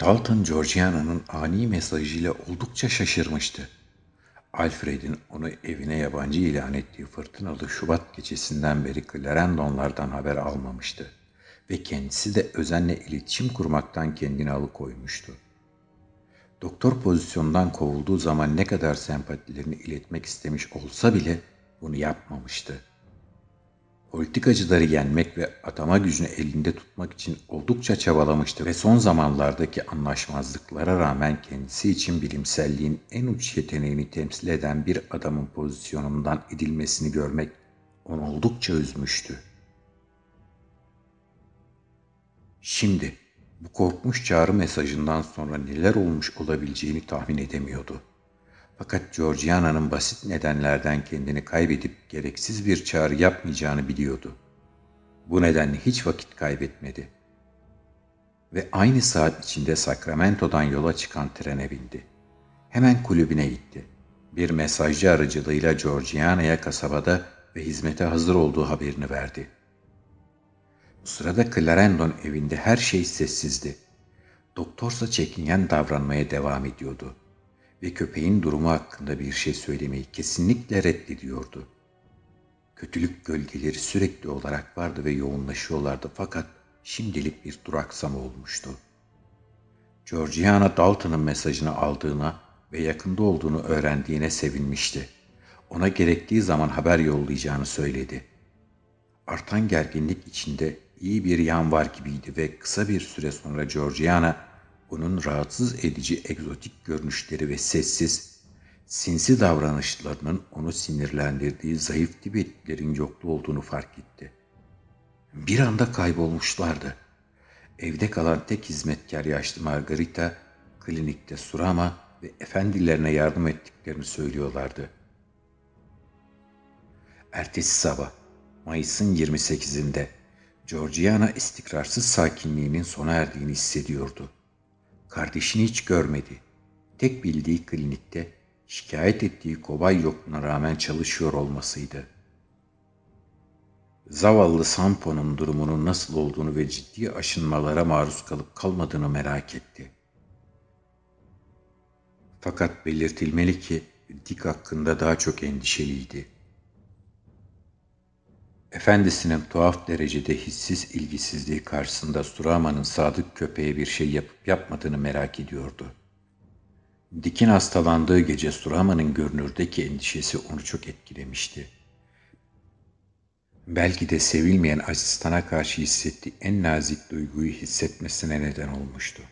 Dalton Georgiana'nın ani mesajıyla oldukça şaşırmıştı. Alfred'in onu evine yabancı ilan ettiği fırtınalı Şubat gecesinden beri Clarendon'lardan haber almamıştı ve kendisi de özenle iletişim kurmaktan kendini alıkoymuştu. Doktor pozisyondan kovulduğu zaman ne kadar sempatilerini iletmek istemiş olsa bile bunu yapmamıştı. Politikacıları yenmek ve atama gücünü elinde tutmak için oldukça çabalamıştı ve son zamanlardaki anlaşmazlıklara rağmen kendisi için bilimselliğin en uç yeteneğini temsil eden bir adamın pozisyonundan edilmesini görmek onu oldukça üzmüştü. Şimdi bu korkmuş çağrı mesajından sonra neler olmuş olabileceğini tahmin edemiyordu. Fakat Georgiana'nın basit nedenlerden kendini kaybedip gereksiz bir çağrı yapmayacağını biliyordu. Bu nedenle hiç vakit kaybetmedi. Ve aynı saat içinde Sacramento'dan yola çıkan trene bindi. Hemen kulübüne gitti. Bir mesajcı aracılığıyla Georgiana'ya kasabada ve hizmete hazır olduğu haberini verdi. Bu sırada Clarendon evinde her şey sessizdi. Doktorsa çekingen davranmaya devam ediyordu ve köpeğin durumu hakkında bir şey söylemeyi kesinlikle reddediyordu. Kötülük gölgeleri sürekli olarak vardı ve yoğunlaşıyorlardı fakat şimdilik bir duraksama olmuştu. Georgiana Dalton'ın mesajını aldığına ve yakında olduğunu öğrendiğine sevinmişti. Ona gerektiği zaman haber yollayacağını söyledi. Artan gerginlik içinde iyi bir yan var gibiydi ve kısa bir süre sonra Georgiana onun rahatsız edici egzotik görünüşleri ve sessiz, sinsi davranışlarının onu sinirlendirdiği zayıf Tibetlilerin yoklu olduğunu fark etti. Bir anda kaybolmuşlardı. Evde kalan tek hizmetkar yaşlı Margarita, klinikte Surama ve efendilerine yardım ettiklerini söylüyorlardı. Ertesi sabah, Mayıs'ın 28'inde, Georgiana istikrarsız sakinliğinin sona erdiğini hissediyordu. Kardeşini hiç görmedi. Tek bildiği klinikte şikayet ettiği kobay yokluğuna rağmen çalışıyor olmasıydı. Zavallı Sampo'nun durumunun nasıl olduğunu ve ciddi aşınmalara maruz kalıp kalmadığını merak etti. Fakat belirtilmeli ki Dick hakkında daha çok endişeliydi. Efendisinin tuhaf derecede hissiz ilgisizliği karşısında Surama'nın sadık köpeğe bir şey yapıp yapmadığını merak ediyordu. Dick'in hastalandığı gece Surama'nın görünürdeki endişesi onu çok etkilemişti. Belki de sevilmeyen asistana karşı hissettiği en nazik duyguyu hissetmesine neden olmuştu.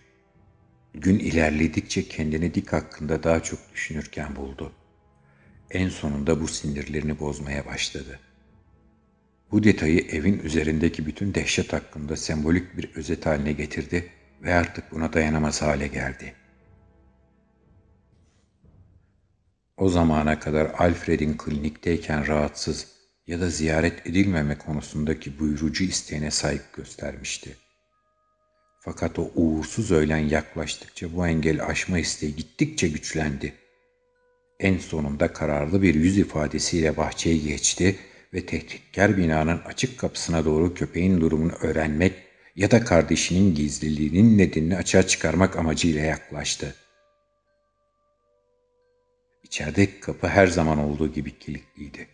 Gün ilerledikçe kendini Dick hakkında daha çok düşünürken buldu. En sonunda bu sinirlerini bozmaya başladı.'' Bu detayı evin üzerindeki bütün dehşet hakkında sembolik bir özet haline getirdi ve artık buna dayanamaz hale geldi. O zamana kadar Alfred'in klinikteyken rahatsız ya da ziyaret edilmeme konusundaki buyurucu isteğine saygı göstermişti. Fakat o uğursuz öğlen yaklaştıkça bu engel aşma isteği gittikçe güçlendi. En sonunda kararlı bir yüz ifadesiyle bahçeye geçti ve tehditkar binanın açık kapısına doğru köpeğin durumunu öğrenmek ya da kardeşinin gizliliğinin nedenini açığa çıkarmak amacıyla yaklaştı. İçerideki kapı her zaman olduğu gibi kilitliydi.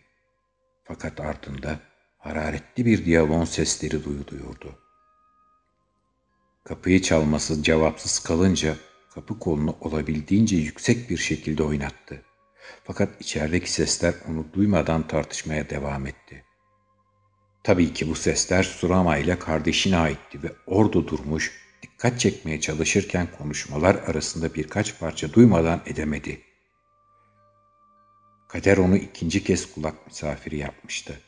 Fakat ardında hararetli bir diyalon sesleri duyuluyordu. Kapıyı çalması cevapsız kalınca kapı kolunu olabildiğince yüksek bir şekilde oynattı. Fakat içerideki sesler onu duymadan tartışmaya devam etti. Tabii ki bu sesler Surama ile kardeşine aitti ve orada durmuş, dikkat çekmeye çalışırken konuşmalar arasında birkaç parça duymadan edemedi. Kader onu ikinci kez kulak misafiri yapmıştı.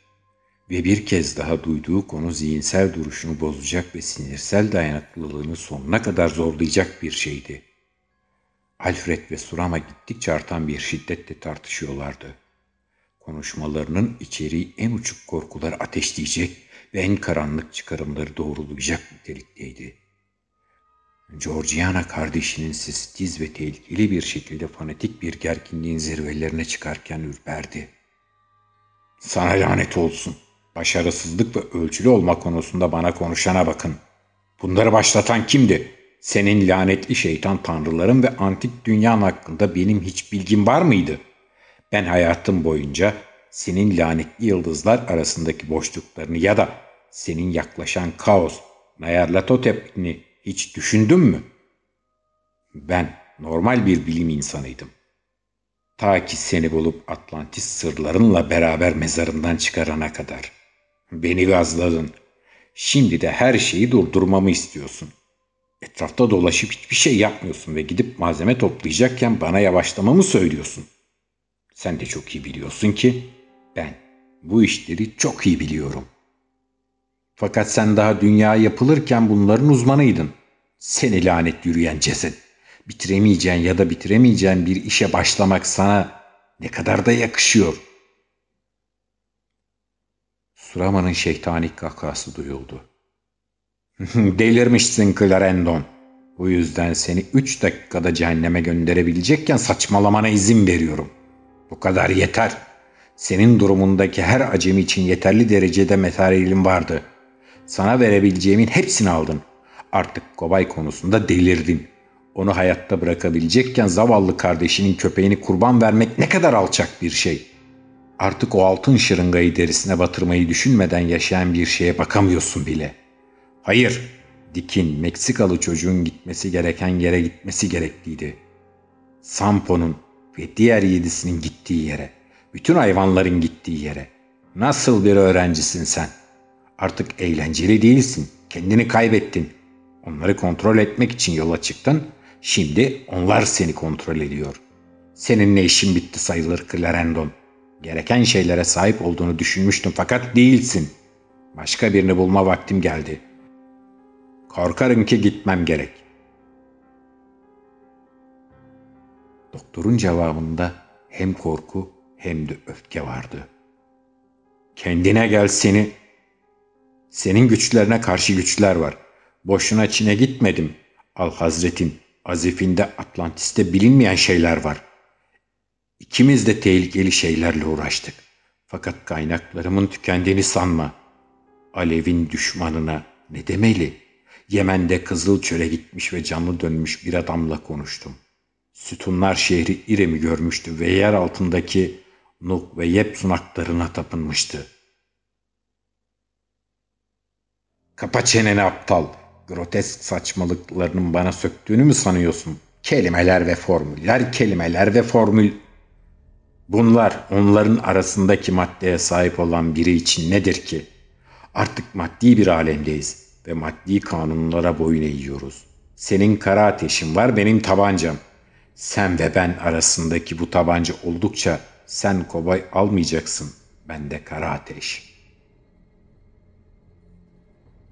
Ve bir kez daha duyduğu konu zihinsel duruşunu bozacak ve sinirsel dayanıklılığını sonuna kadar zorlayacak bir şeydi.'' Alfred ve Surama gittikçe artan bir şiddetle tartışıyorlardı. Konuşmalarının içeriği en uçuk korkular ateşleyecek ve en karanlık çıkarımları doğrulayacak nitelikteydi. Georgiana kardeşinin sesi tiz ve tehlikeli bir şekilde fanatik bir gerginliğin zirvelerine çıkarken ürperdi. Sana lanet olsun. Başarısızlık ve ölçülü olma konusunda bana konuşana bakın. Bunları başlatan kimdi? Senin lanetli şeytan tanrıların ve antik dünyan hakkında benim hiç bilgim var mıydı? Ben hayatım boyunca senin lanetli yıldızlar arasındaki boşluklarını ya da senin yaklaşan kaos, Nayarlatotep'ini hiç düşündün mü? Ben normal bir bilim insanıydım. Ta ki seni bulup Atlantis sırlarınla beraber mezarından çıkarana kadar. Beni gazladın. Şimdi de her şeyi durdurmamı istiyorsun. Etrafta dolaşıp hiçbir şey yapmıyorsun ve gidip malzeme toplayacakken bana yavaşlamamı söylüyorsun. Sen de çok iyi biliyorsun ki ben bu işleri çok iyi biliyorum. Fakat sen daha dünya yapılırken bunların uzmanıydın. Seni lanet yürüyen ceset. Bitiremeyeceğin ya da bitiremeyeceğin bir işe başlamak sana ne kadar da yakışıyor. Suraman'ın şeytani kahkası duyuldu. Delirmişsin Clarendon. Bu yüzden seni üç dakikada cehenneme gönderebilecekken saçmalamana izin veriyorum. Bu kadar yeter. Senin durumundaki her acemi için yeterli derecede materyalim vardı. Sana verebileceğimin hepsini aldın. Artık Kobay konusunda delirdin. Onu hayatta bırakabilecekken zavallı kardeşinin köpeğini kurban vermek ne kadar alçak bir şey. Artık o altın şırıngayı derisine batırmayı düşünmeden yaşayan bir şeye bakamıyorsun bile. Hayır, Dick'in Meksikalı çocuğun gitmesi gereken yere gitmesi gerekliydi. Sampo'nun ve diğer yedisinin gittiği yere, bütün hayvanların gittiği yere. Nasıl bir öğrencisin sen? Artık eğlenceli değilsin, kendini kaybettin. Onları kontrol etmek için yola çıktın, şimdi onlar seni kontrol ediyor. Seninle işin bitti sayılır Clarendon. Gereken şeylere sahip olduğunu düşünmüştüm fakat değilsin. Başka birini bulma vaktim geldi.'' Korkarım ki gitmem gerek. Doktorun cevabında hem korku hem de öfke vardı. Kendine gel seni. Senin güçlerine karşı güçler var. Boşuna Çin'e gitmedim. Al Hazretin, Azif'inde Atlantis'te bilinmeyen şeyler var. İkimiz de tehlikeli şeylerle uğraştık. Fakat kaynaklarımın tükendiğini sanma. Alev'in düşmanına ne demeli?'' Yemen'de Kızıl Çöl'e gitmiş ve canlı dönmüş bir adamla konuştum. Sütunlar şehri İrem'i görmüştü ve yer altındaki Nuk ve Yep sunaklarına tapınmıştı. Kapa çeneni aptal. Grotesk saçmalıklarının bana söktüğünü mü sanıyorsun? Kelimeler ve formüller, kelimeler ve formül. Bunlar onların arasındaki maddeye sahip olan biri için nedir ki? Artık maddi bir alemdeyiz ve maddi kanunlara boyun eğiyoruz. Senin kara ateşin var, benim tabancam. Sen ve ben arasındaki bu tabanca oldukça sen kobay almayacaksın, ben de kara ateş.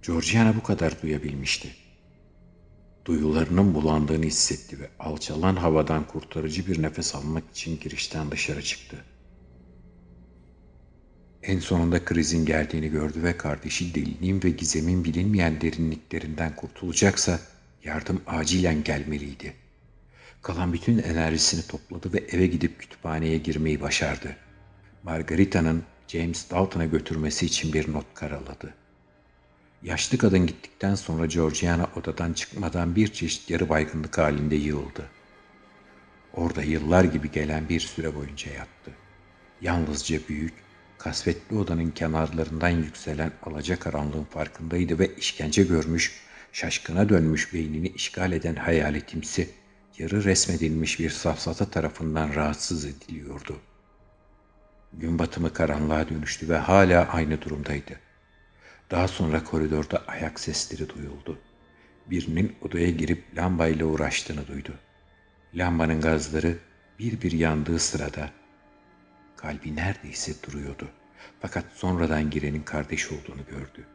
Georgiana bu kadar duyabilmişti. Duyularının bulandığını hissetti ve alçalan havadan kurtarıcı bir nefes almak için girişten dışarı çıktı. En sonunda krizin geldiğini gördü ve kardeşi deliliğin ve gizemin bilinmeyen derinliklerinden kurtulacaksa yardım acilen gelmeliydi. Kalan bütün enerjisini topladı ve eve gidip kütüphaneye girmeyi başardı. Margarita'nın James Dalton'a götürmesi için bir not karaladı. Yaşlı kadın gittikten sonra Georgiana odadan çıkmadan bir çeşit yarı baygınlık halinde yığıldı. Orada yıllar gibi gelen bir süre boyunca yattı. Yalnızca büyük, kasvetli odanın kenarlarından yükselen alacakaranlığın farkındaydı ve işkence görmüş, şaşkına dönmüş beynini işgal eden hayaletimsi, yarı resmedilmiş bir safsata tarafından rahatsız ediliyordu. Gün batımı karanlığa dönüştü ve hala aynı durumdaydı. Daha sonra koridorda ayak sesleri duyuldu. Birinin odaya girip lambayla uğraştığını duydu. Lambanın gazları bir bir yandığı sırada Kalbi neredeyse duruyordu. Fakat sonradan girenin kardeş olduğunu gördü.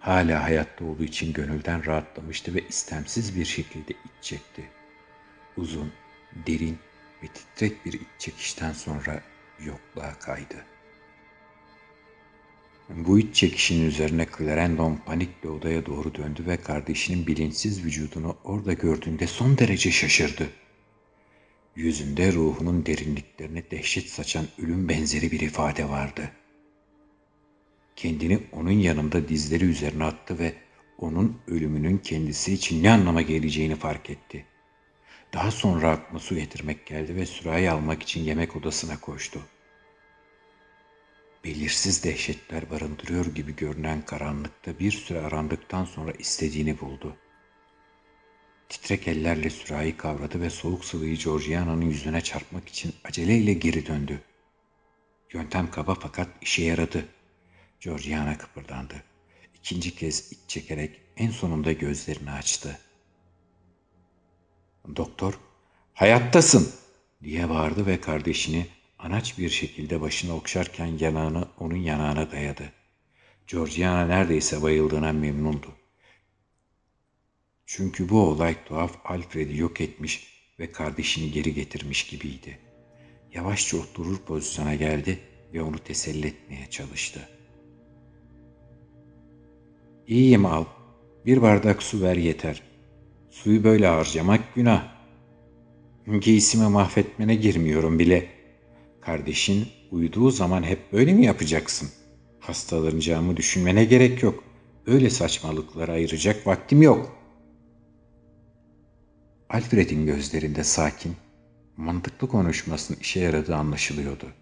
Hala hayatta olduğu için gönülden rahatlamıştı ve istemsiz bir şekilde iç çekti. Uzun, derin ve titrek bir iç çekişten sonra yokluğa kaydı. Bu iç çekişin üzerine Clarendon panikle odaya doğru döndü ve kardeşinin bilinçsiz vücudunu orada gördüğünde son derece şaşırdı. Yüzünde ruhunun derinliklerine dehşet saçan ölüm benzeri bir ifade vardı. Kendini onun yanında dizleri üzerine attı ve onun ölümünün kendisi için ne anlama geleceğini fark etti. Daha sonra aklına su getirmek geldi ve sürahi almak için yemek odasına koştu. Belirsiz dehşetler barındırıyor gibi görünen karanlıkta bir süre arandıktan sonra istediğini buldu. Titrek ellerle sürahi kavradı ve soğuk sıvıyı Georgiana'nın yüzüne çarpmak için aceleyle geri döndü. Yöntem kaba fakat işe yaradı. Georgiana kıpırdandı. İkinci kez iç çekerek en sonunda gözlerini açtı. Doktor, hayattasın diye bağırdı ve kardeşini anaç bir şekilde başını okşarken yanağını onun yanağına dayadı. Georgiana neredeyse bayıldığına memnundu. Çünkü bu olay tuhaf Alfred'i yok etmiş ve kardeşini geri getirmiş gibiydi. Yavaşça oturur pozisyona geldi ve onu teselli etmeye çalıştı. İyiyim al. Bir bardak su ver yeter. Suyu böyle harcamak günah. Giysimi mahvetmene girmiyorum bile. Kardeşin uyuduğu zaman hep böyle mi yapacaksın? Hastalanacağımı düşünmene gerek yok. Öyle saçmalıklara ayıracak vaktim yok. Alfred'in gözlerinde sakin, mantıklı konuşmasının işe yaradığı anlaşılıyordu.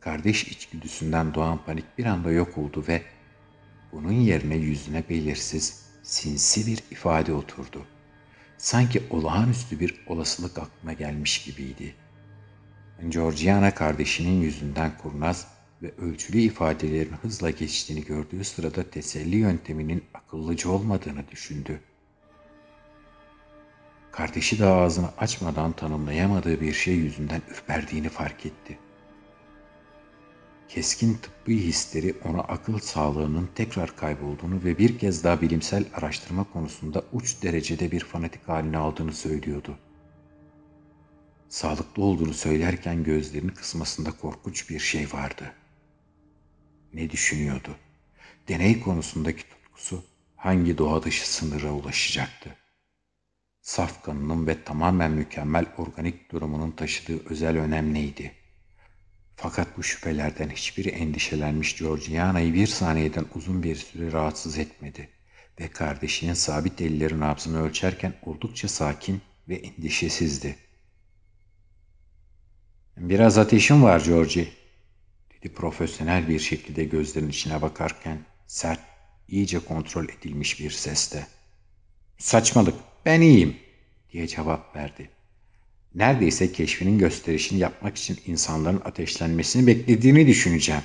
Kardeş içgüdüsünden doğan panik bir anda yok oldu ve bunun yerine yüzüne belirsiz, sinsi bir ifade oturdu. Sanki olağanüstü bir olasılık aklına gelmiş gibiydi. Georgiana kardeşinin yüzünden kurnaz ve ölçülü ifadelerin hızla geçtiğini gördüğü sırada teselli yönteminin akıllıca olmadığını düşündü. Kardeşi de ağzını açmadan tanımlayamadığı bir şey yüzünden ürperdiğini fark etti. Keskin tıbbi hisleri ona akıl sağlığının tekrar kaybolduğunu ve bir kez daha bilimsel araştırma konusunda uç derecede bir fanatik haline aldığını söylüyordu. Sağlıklı olduğunu söylerken gözlerini kısmasında korkunç bir şey vardı. Ne düşünüyordu? Deney konusundaki tutkusu hangi doğa dışı sınıra ulaşacaktı? Saf kanının ve tamamen mükemmel organik durumunun taşıdığı özel önem neydi? Fakat bu şüphelerden hiçbiri endişelenmiş Georgiana'yı bir saniyeden uzun bir süre rahatsız etmedi ve kardeşinin sabit ellerin nabzını ölçerken oldukça sakin ve endişesizdi. Biraz ateşim var Georgie, dedi profesyonel bir şekilde gözlerinin içine bakarken sert, iyice kontrol edilmiş bir sesle. Saçmalık, ben iyiyim, diye cevap verdi. Neredeyse keşfinin gösterişini yapmak için insanların ateşlenmesini beklediğini düşüneceğim.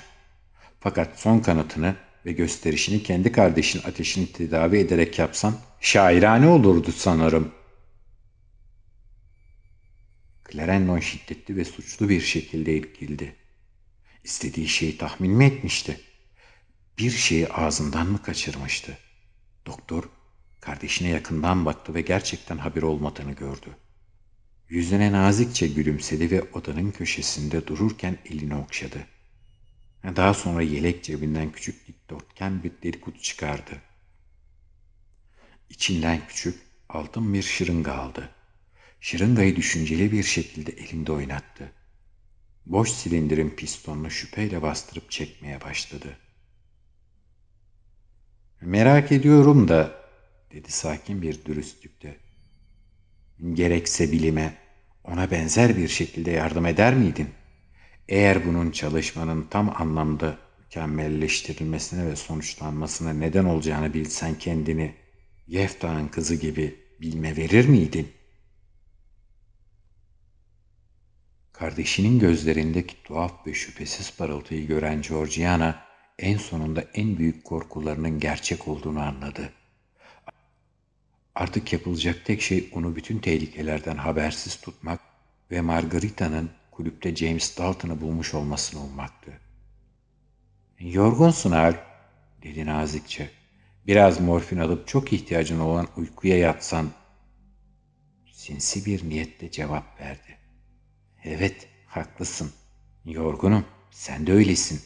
Fakat son kanıtını ve gösterişini kendi kardeşin ateşini tedavi ederek yapsan şairane olurdu sanırım. Clarendon şiddetli ve suçlu bir şekilde irkildi. İstediği şeyi tahmin mi etmişti? Bir şeyi ağzından mı kaçırmıştı? Doktor kardeşine yakından baktı ve gerçekten haber olmadığını gördü. Yüzüne nazikçe gülümsedi ve odanın köşesinde dururken elini okşadı. Daha sonra yelek cebinden küçük dikdörtgen bir deri kutu çıkardı. İçinden küçük, altın bir şırınga aldı. Şırıngayı düşünceli bir şekilde elinde oynattı. Boş silindirin pistonunu şüpheyle bastırıp çekmeye başladı. Merak ediyorum da, dedi sakin bir dürüstlükte. Gerekse bilime, ona benzer bir şekilde yardım eder miydin? Eğer bunun çalışmanın tam anlamda mükemmelleştirilmesine ve sonuçlanmasına neden olacağını bilsen kendini Yefta'nın kızı gibi bilme verir miydin? Kardeşinin gözlerindeki tuhaf ve şüphesiz parıltıyı gören Georgiana en sonunda en büyük korkularının gerçek olduğunu anladı. Artık yapılacak tek şey onu bütün tehlikelerden habersiz tutmak ve Margarita'nın kulüpte James Dalton'ı bulmuş olmasını olmaktı. Yorgunsun Al, dedi nazikçe. Biraz morfin alıp çok ihtiyacın olan uykuya yatsan. Sinsi bir niyetle cevap verdi. Evet, haklısın. Yorgunum, sen de öylesin.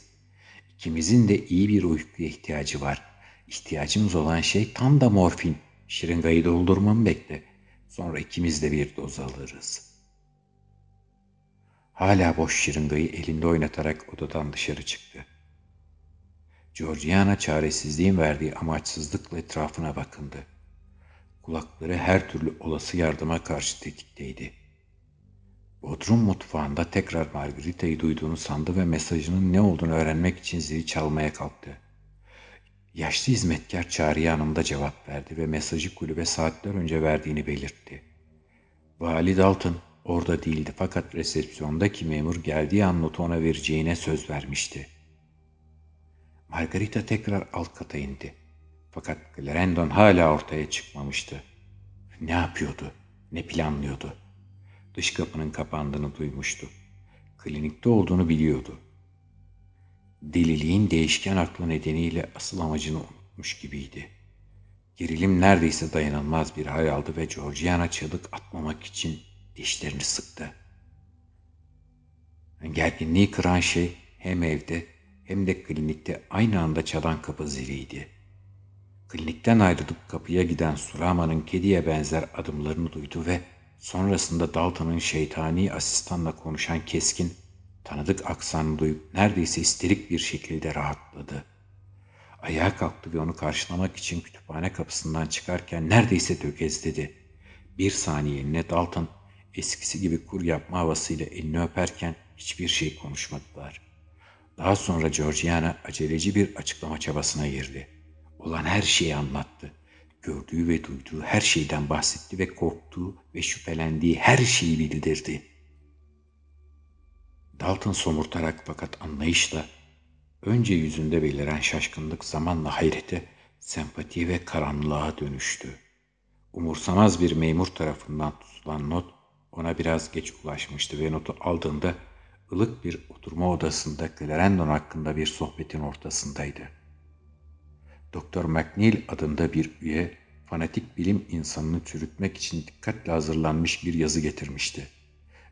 İkimizin de iyi bir uykuya ihtiyacı var. İhtiyacımız olan şey tam da morfin. Şırıngayı doldurmamı bekle. Sonra ikimiz de bir doz alırız. Hala boş şırıngayı elinde oynatarak odadan dışarı çıktı. Georgiana çaresizliğin verdiği amaçsızlıkla etrafına bakındı. Kulakları her türlü olası yardıma karşı tetikteydi. Bodrum mutfağında tekrar Margarita'yı duyduğunu sandı ve mesajının ne olduğunu öğrenmek için zili çalmaya kalktı. Yaşlı hizmetkar Çağrı'ya anında cevap verdi ve mesajı kulübe saatler önce verdiğini belirtti. Vali Dalton orada değildi fakat resepsiyondaki memur geldiği an notu ona vereceğine söz vermişti. Margarita tekrar alt kata indi. Fakat Clarendon hala ortaya çıkmamıştı. Ne yapıyordu? Ne planlıyordu? Dış kapının kapandığını duymuştu. Klinikte olduğunu biliyordu. Deliliğin değişken aklı nedeniyle asıl amacını unutmuş gibiydi. Gerilim neredeyse dayanılmaz bir hal aldı ve Georgiana çığlık atmamak için dişlerini sıktı. Gerginliği kıran şey hem evde hem de klinikte aynı anda çalan kapı ziliydi. Klinikten ayrılıp kapıya giden Surama'nın kediye benzer adımlarını duydu ve sonrasında Dalton'ın şeytani asistanla konuşan keskin, tanıdık aksanı duyup neredeyse isterik bir şekilde rahatladı. Ayağa kalktı ve onu karşılamak için kütüphane kapısından çıkarken neredeyse tökezledi. Bir saniyeliğine Dalton eskisi gibi kur yapma havasıyla elini öperken hiçbir şey konuşmadılar. Daha sonra Georgiana aceleci bir açıklama çabasına girdi. Olan her şeyi anlattı. Gördüğü ve duyduğu her şeyden bahsetti ve korktuğu ve şüphelendiği her şeyi bildirdi. Dalton somurtarak fakat anlayışla önce yüzünde beliren şaşkınlık zamanla hayrete, sempati ve karanlığa dönüştü. Umursamaz bir memur tarafından tutulan not ona biraz geç ulaşmıştı ve notu aldığında ılık bir oturma odasında Clarendon hakkında bir sohbetin ortasındaydı. Doktor McNeil adında bir üye fanatik bilim insanını çürütmek için dikkatle hazırlanmış bir yazı getirmişti.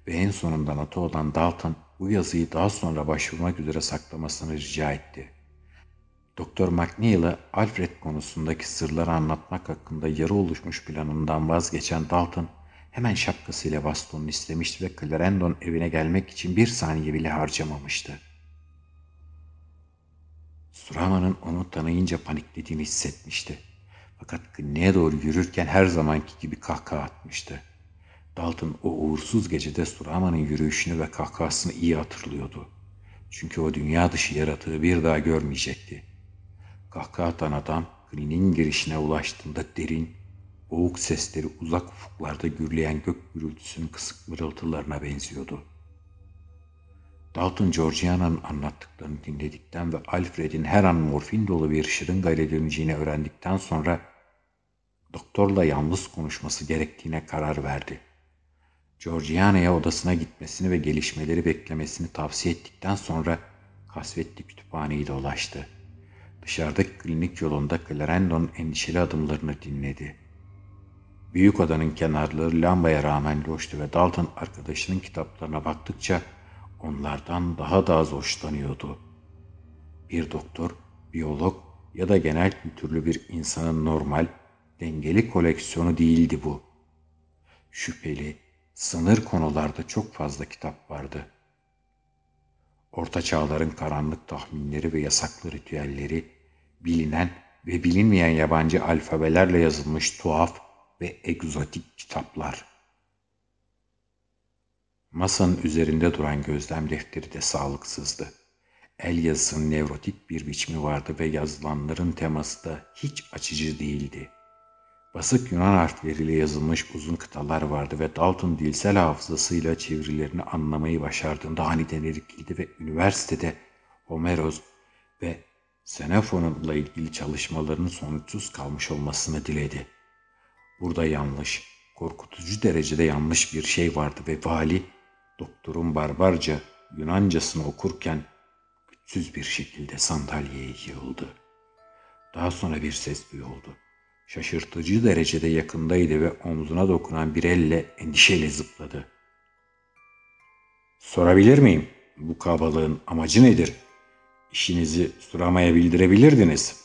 Ve en sonunda notu olan Dalton bu yazıyı daha sonra başvurmak üzere saklamasını rica etti. Doktor McNeil'a Alfred konusundaki sırları anlatmak hakkında yarı oluşmuş planından vazgeçen Dalton Hemen şapkasıyla bastonunu istemişti ve Clarendon evine gelmek için bir saniye bile harcamamıştı. Surama'nın onu tanıyınca paniklediğini hissetmişti. Fakat kliniğe doğru yürürken her zamanki gibi kahkaha atmıştı. Dalton o uğursuz gecede Surama'nın yürüyüşünü ve kahkahasını iyi hatırlıyordu. Çünkü o dünya dışı yaratığı bir daha görmeyecekti. Kahkaha atan adam kliniğin girişine ulaştığında derin, boğuk sesleri uzak ufuklarda gürleyen gök gürültüsünün kısık mırıltılarına benziyordu. Dalton Georgiana'nın anlattıklarını dinledikten ve Alfred'in her an morfin dolu bir şırınga ile döneceğini öğrendikten sonra doktorla yalnız konuşması gerektiğine karar verdi. Georgiana'ya odasına gitmesini ve gelişmeleri beklemesini tavsiye ettikten sonra kasvetli kütüphaneyi dolaştı. Dışarıdaki klinik yolunda Clarendon'un endişeli adımlarını dinledi. Büyük odanın kenarları lambaya rağmen loştu ve Dalton arkadaşının kitaplarına baktıkça onlardan daha da az hoşlanıyordu. Bir doktor, biyolog ya da genel kültürlü bir insanın normal, dengeli koleksiyonu değildi bu. Şüpheli, sınır konularda çok fazla kitap vardı. Orta çağların karanlık tahminleri ve yasaklı ritüelleri, bilinen ve bilinmeyen yabancı alfabelerle yazılmış tuhaf ve egzotik kitaplar. Masanın üzerinde duran gözlem defteri de sağlıksızdı. El yazısının nevrotik bir biçimi vardı ve yazılanların teması da hiç açıcı değildi. Basık Yunan harfleriyle yazılmış uzun kıtalar vardı ve Dalton dilsel hafızasıyla çevirilerini anlamayı başardığında aniden erikildi ve üniversitede Homeros ve Xenophon'la ilgili çalışmalarının sonuçsuz kalmış olmasını diledi. Burada yanlış, korkutucu derecede yanlış bir şey vardı ve vali doktorun barbarca Yunancasını okurken güçsüz bir şekilde sandalyeye yığıldı. Daha sonra bir ses duyuldu. Şaşırtıcı derecede yakındaydı ve omzuna dokunan bir elle endişeyle zıpladı. Sorabilir miyim? Bu kabalığın amacı nedir? İşinizi Surama'ya bildirebilirdiniz.''